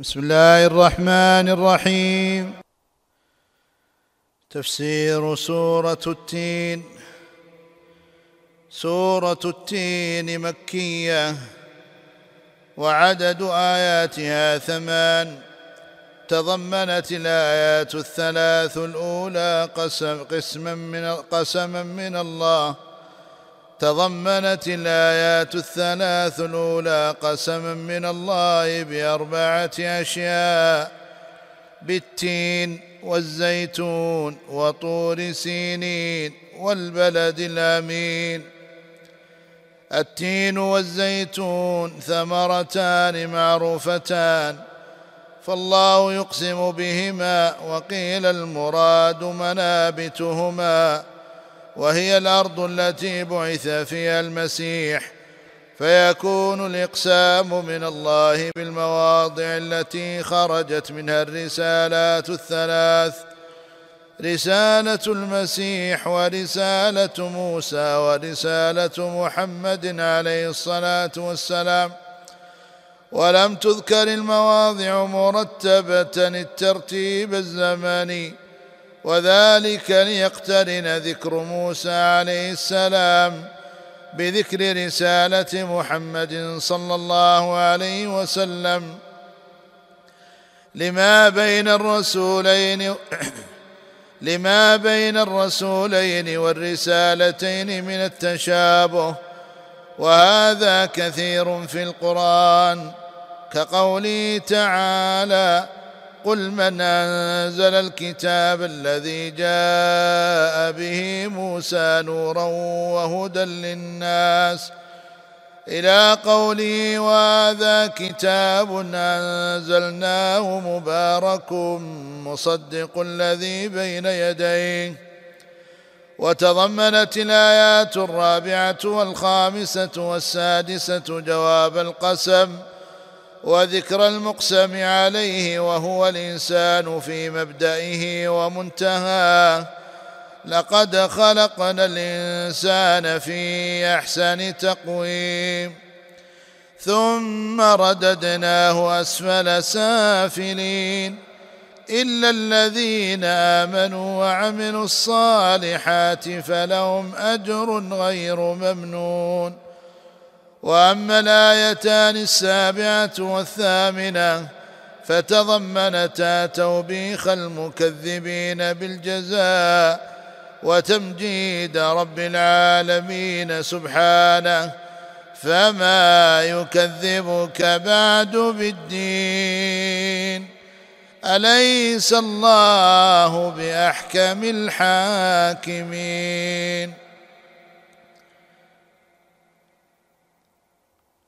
بسم الله الرحمن الرحيم. تفسير سورة التين. سورة التين مكية. وعدد آياتها ثمان. تضمنت الآيات الثلاث الأولى قسم قسما من قسما من الله. تضمنت الآيات الثلاث الأولى قسما من الله بأربعة أشياء بالتين والزيتون وطور سينين والبلد الأمين. التين والزيتون ثمرتان معروفتان فالله يقسم بهما وقيل المراد منابتهما. وهي الأرض التي بعث فيها المسيح فيكون الإقسام من الله بالمواضع التي خرجت منها الرسالات الثلاث رسالة المسيح ورسالة موسى ورسالة محمد عليه الصلاة والسلام. ولم تذكر المواضع مرتبة الترتيب الزمني وذلك ليقترن ذكر موسى عليه السلام بذكر رسالة محمد صلى الله عليه وسلم. لما بين الرسولين لما بين الرسولين والرسالتين من التشابه وهذا كثير في القرآن كقوله تعالى قل من أنزل الكتاب الذي جاء به موسى نورا وهدى للناس إلى قوله وهذا كتاب أنزلناه مبارك مصدق الذي بين يديه وتضمنت الآيات الرابعة والخامسة والسادسة جواب القسم وذكر المقسم عليه وهو الإنسان في مبدئه ومنتهاه لقد خلقنا الإنسان في أحسن تقويم ثم رددناه أسفل سافلين. إلا الذين آمنوا وعملوا الصالحات فلهم أجر غير ممنون. وأما الآيتان السابعة والثامنة فتضمنتا توبيخ المكذبين بالجزاء وتمجيد رب العالمين سبحانه فما يكذبك بعد بالدين. أليس الله بأحكم الحاكمين؟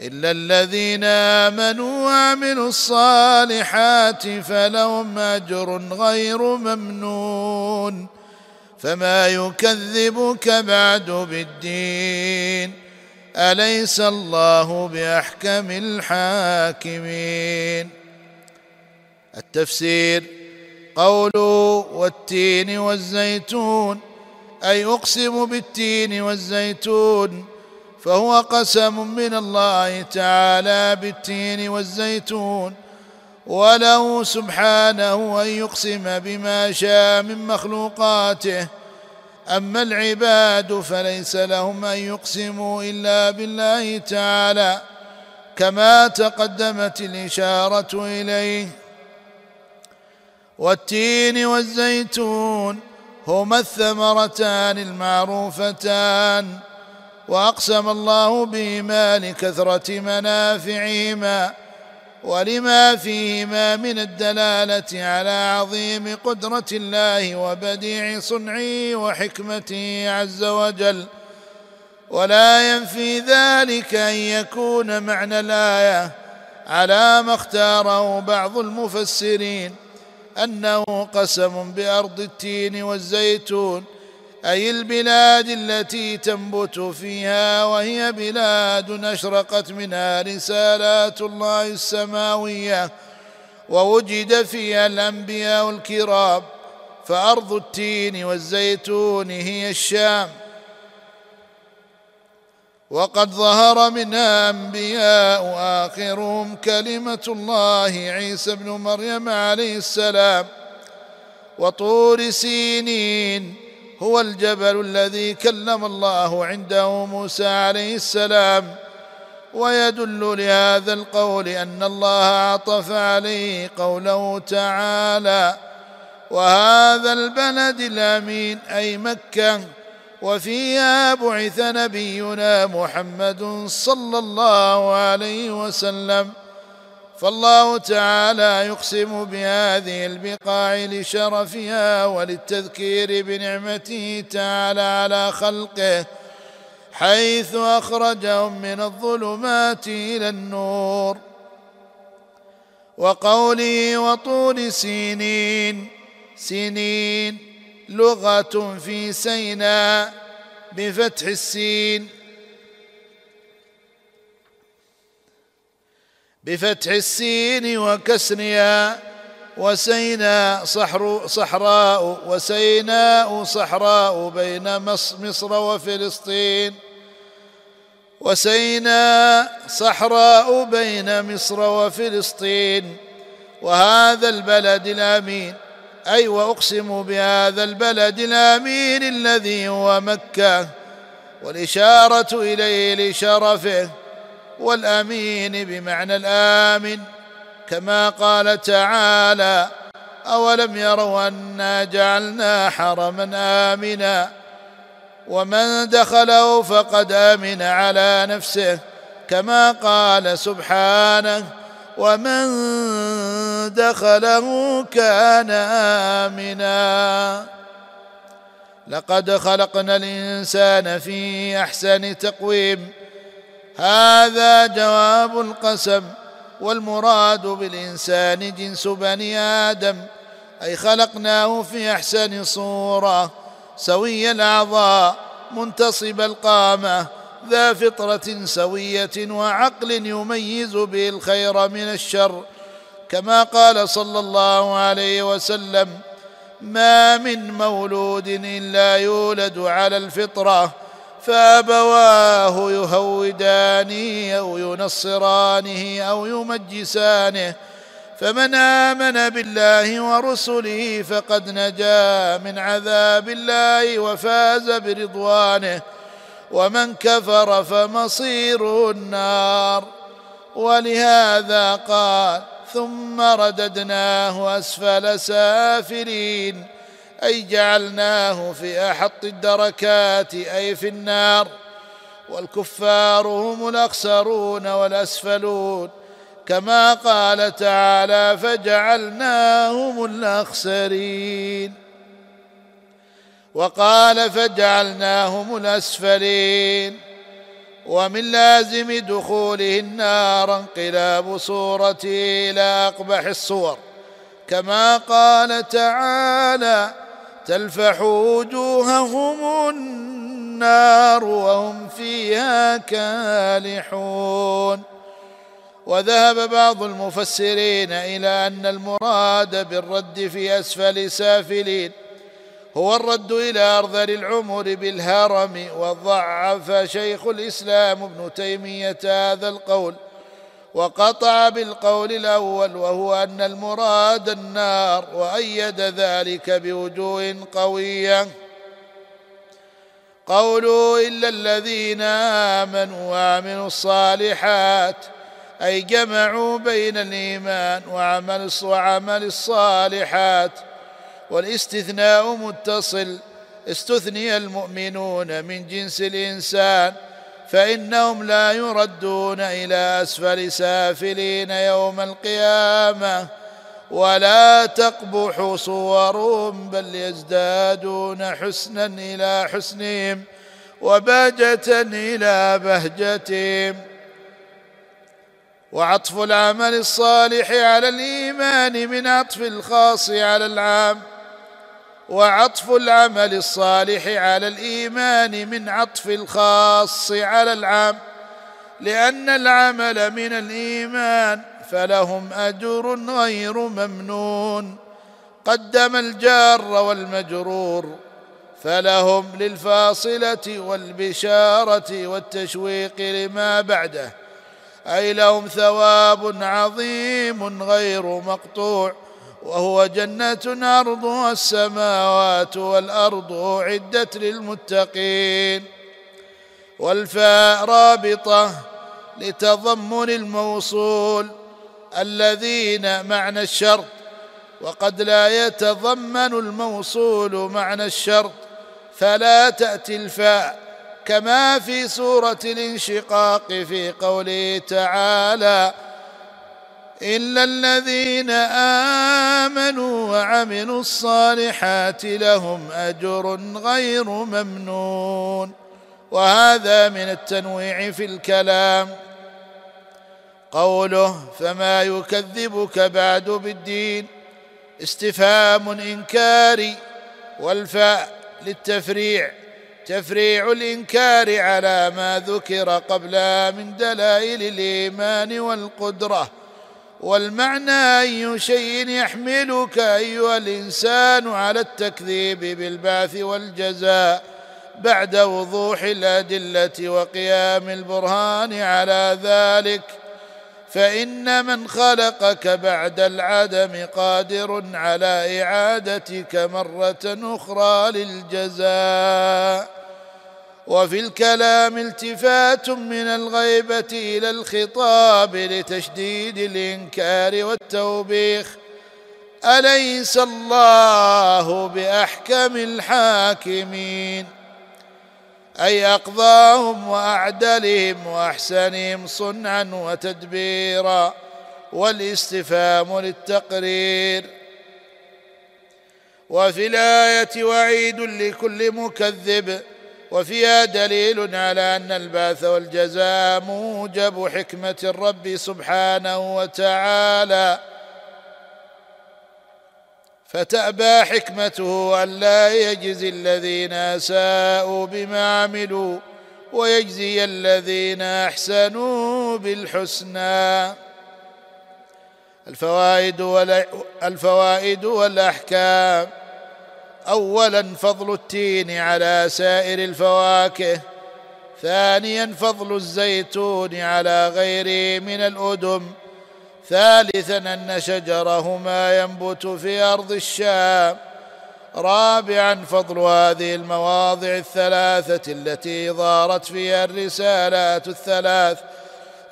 إلا الذين آمنوا وعملوا الصالحات فلهم أجر غير ممنون فما يكذبك بعد بالدين أليس الله بأحكم الحاكمين التفسير قوله والتين والزيتون أي أقسم بالتين والزيتون فهو قسم من الله تعالى بالتين والزيتون. وله سبحانه أن يقسم بما شاء من مخلوقاته. أما العباد فليس لهم أن يقسموا إلا بالله تعالى كما تقدمت الإشارة إليه. والتين والزيتون هما الثمرتان المعروفتان. وأقسم الله بهما لكثره منافعهما ولما فيهما من الدلالة على عظيم قدرة الله وبديع صنعه وحكمته عز وجل. ولا ينفي ذلك أن يكون معنى الآية على ما اختاره بعض المفسرين أنه قسم بأرض التين والزيتون أي البلاد التي تنبت فيها وهي بلاد أشرقت منها رسالات الله السماوية ووجد فيها الأنبياء الكرام فأرض التين والزيتون هي الشام. وقد ظهر منها أنبياء آخرهم كلمة الله عيسى ابن مريم عليه السلام وطور سينين هو الجبل الذي كلم الله عنده موسى عليه السلام ويدل لهذا القول أن الله عطف عليه قوله تعالى وهذا البلد الأمين أي مكة وفيها بعث نبينا محمد صلى الله عليه وسلم. فالله تعالى يقسم بهذه البقاع لشرفها وللتذكير بنعمته تعالى على خلقه حيث أخرجهم من الظلمات إلى النور. وقوله وطول سينين سنين لغة في سيناء بفتح السين. بفتح السين وكسرها وسيناء صحر صحراء وسيناء صحراء بين مصر وفلسطين. وسيناء صحراء بين مصر وفلسطين. وهذا البلد الأمين أي وأقسم بهذا البلد الأمين الذي هو مكة. والإشارة إليه لشرفه والأمين بمعنى الآمن كما قال تعالى اولم يروا انا جعلنا حرما امنا؟ ومن دخله فقد امن على نفسه كما قال سبحانه ومن دخله كان امنا؟ لقد خلقنا الانسان في احسن تقويم. هذا جواب القسم والمراد بالإنسان جنس بني آدم أي خلقناه في أحسن صورة سوي الأعضاء منتصب القامة ذا فطرة سوية وعقل يميز به الخير من الشر. كما قال صلى الله عليه وسلم ما من مولود إلا يولد على الفطرة فابواه يهودانه أو ينصرانه أو يمجسانه فمن آمن بالله ورسله فقد نجا من عذاب الله وفاز برضوانه ومن كفر فمصيره النار. ولهذا قال ثم رددناه أسفل سافلين أي جعلناه في أحط الدركات أي في النار. والكفار هم الأخسرون والأسفلون. كما قال تعالى فجعلناهم الأخسرين. وقال فجعلناهم الأسفلين. ومن لازم دخوله النار انقلاب صورته إلى أقبح الصور. كما قال تعالى تلفح وجوههم النار وهم فيها كالحون. وذهب بعض المفسرين إلى أن المراد بالرد في أسفل سافلين هو الرد إلى أرذل العمر بالهرم وضعف شيخ الإسلام ابن تيمية هذا القول. وقطع بالقول الأول وهو أن المراد النار وأيد ذلك بوجوه قوية. قولوا إلا الذين آمنوا وعملوا الصالحات أي جمعوا بين الإيمان وعمل وعمل الصالحات. والاستثناء متصل استثني المؤمنون من جنس الإنسان فإنهم لا يردون إلى أسفل سافلين يوم القيامة ولا تقبح صورهم بل يزدادون حسنا إلى حسنهم وبهجة إلى بهجتهم. وعطف العمل الصالح على الإيمان من عطف الخاص على العام. وعطف العمل الصالح على الإيمان من عطف الخاص على العام. لأن العمل من الإيمان فلهم أجر غير ممنون. قدم الجار والمجرور فلهم للفاصلة والبشارة والتشويق لما بعده. أي لهم ثواب عظيم غير مقطوع. وهو جنه عرضها السماوات والأرض أعدت للمتقين والفاء رابطه لتضمن الموصول الذين معنى الشرط وقد لا يتضمن الموصول معنى الشرط فلا تأتي الفاء كما في سورة الانشقاق في قوله تعالى الا الذين امنوا وعملوا الصالحات لهم اجر غير ممنون وهذا من التنويع في الكلام قوله فما يكذبك بعد بالدين استفهام انكاري والفاء للتفريع تفريع الانكار على ما ذكر قبلها من دلائل الايمان والقدره والمعنى أي شيء يحملك أيها الإنسان على التكذيب بالبعث والجزاء بعد وضوح الأدلة وقيام البرهان على ذلك. فإن من خلقك بعد العدم قادر على إعادتك مرة أخرى للجزاء. وفي الكلام التفات من الغيبة إلى الخطاب لتشديد الإنكار والتوبيخ. أليس الله بأحكم الحاكمين؟ أي أقضاهم وأعدلهم وأحسنهم صنعا وتدبيرا والاستفهام للتقرير. وفي الآية وعيد لكل مكذب. وفيها دليل على أن البعث والجزاء موجب حكمة الرب سبحانه وتعالى. فتأبى حكمته ألا يجزي الذين أساءوا بما عملوا ويجزي الذين أحسنوا بالحسنى. الفوائد والأحكام. أولا فضل التين على سائر الفواكه ثانيا فضل الزيتون على غيره من الأدم ثالثا أن شجرهما ينبت في أرض الشام رابعا فضل هذه المواضع الثلاثة التي ظهرت فيها الرسالات الثلاث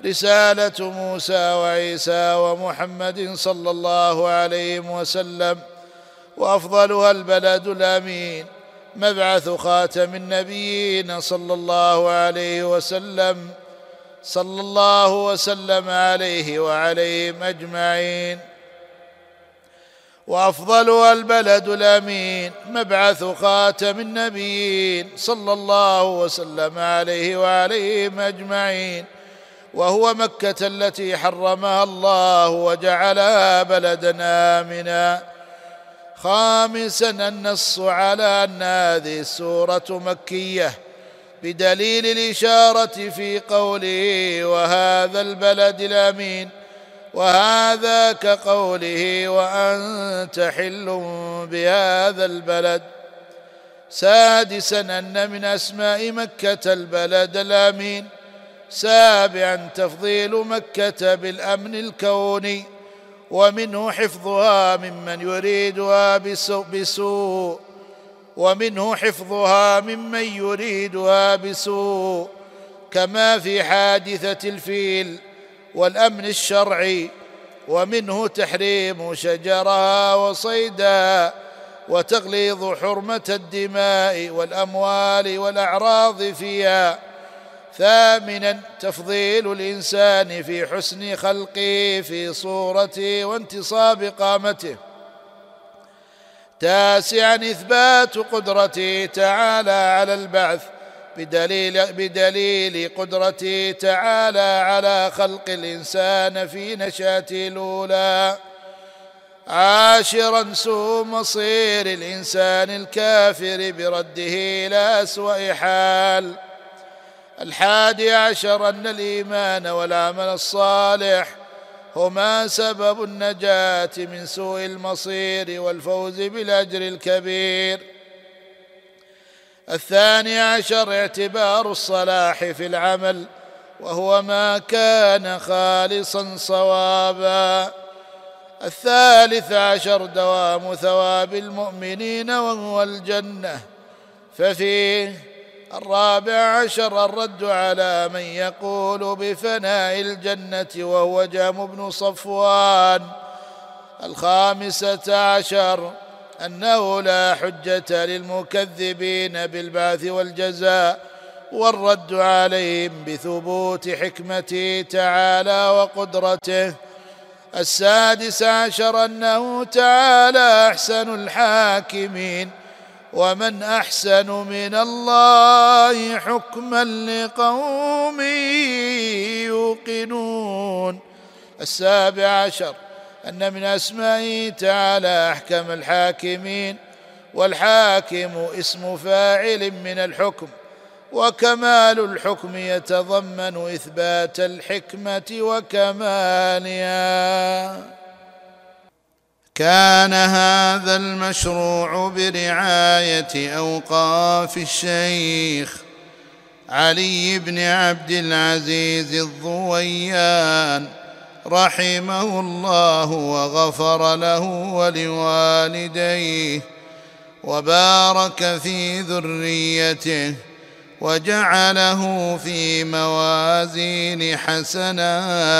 رسالة موسى وعيسى ومحمد صلى الله عليه وسلم. وأفضلها البلد الأمين مبعث خاتم النبيين صلى الله عليه وسلم صلى الله وسلم عليه وعليهم أجمعين. وأفضلها البلد الأمين مبعث خاتم النبيين صلى الله وسلم عليه وعليهم أجمعين. وهو مكة التي حرمها الله وجعلها بلدا امنا. خامسا النص على أن هذه السورة مكية بدليل الإشارة في قوله وهذا البلد الأمين وهذا كقوله وأنت حل بهذا البلد. سادسا أن من أسماء مكة البلد الأمين. سابعا تفضيل مكة بالأمن الكوني. ومنه حفظها ممن يريدها بسوء ومنه حفظها ممن يريدها بسوء. كما في حادثة الفيل والأمن الشرعي. ومنه تحريم شجرها وصيدها وتغليظ حرمة الدماء والأموال والأعراض فيها. ثامنا تفضيل الإنسان في حسن خلقه في صورته وانتصاب قامته تاسعا إثبات قدرته تعالى على البعث بدليل بدليل قدرته تعالى على خلق الإنسان في نشاته الأولى. عاشرا سوء مصير الإنسان الكافر برده إلى أسوأ حال. الحادي عشر أن الإيمان والعمل الصالح هما سبب النجاة من سوء المصير والفوز بالأجر الكبير. الثاني عشر اعتبار الصلاح في العمل وهو ما كان خالصا صوابا. الثالث عشر دوام ثواب المؤمنين وهو الجنة ففيه الرابع عشر الرد على من يقول بفناء الجنة وهو جام بن صفوان. الخامسة عشر أنه لا حجة للمكذبين بالبعث والجزاء والرد عليهم بثبوت حكمته تعالى وقدرته. السادس عشر أنه تعالى أحسن الحاكمين ومن أحسن من الله حكما لقوم يوقنون. السابع عشر أن من أسمائه تعالى أحكم الحاكمين والحاكم اسم فاعل من الحكم وكمال الحكم يتضمن إثبات الحكمة وكمالها. كان هذا المشروع برعاية أوقاف الشيخ علي بن عبد العزيز الضويان رحمه الله وغفر له ولوالديه وبارك في ذريته وجعله في موازين حسناتهم.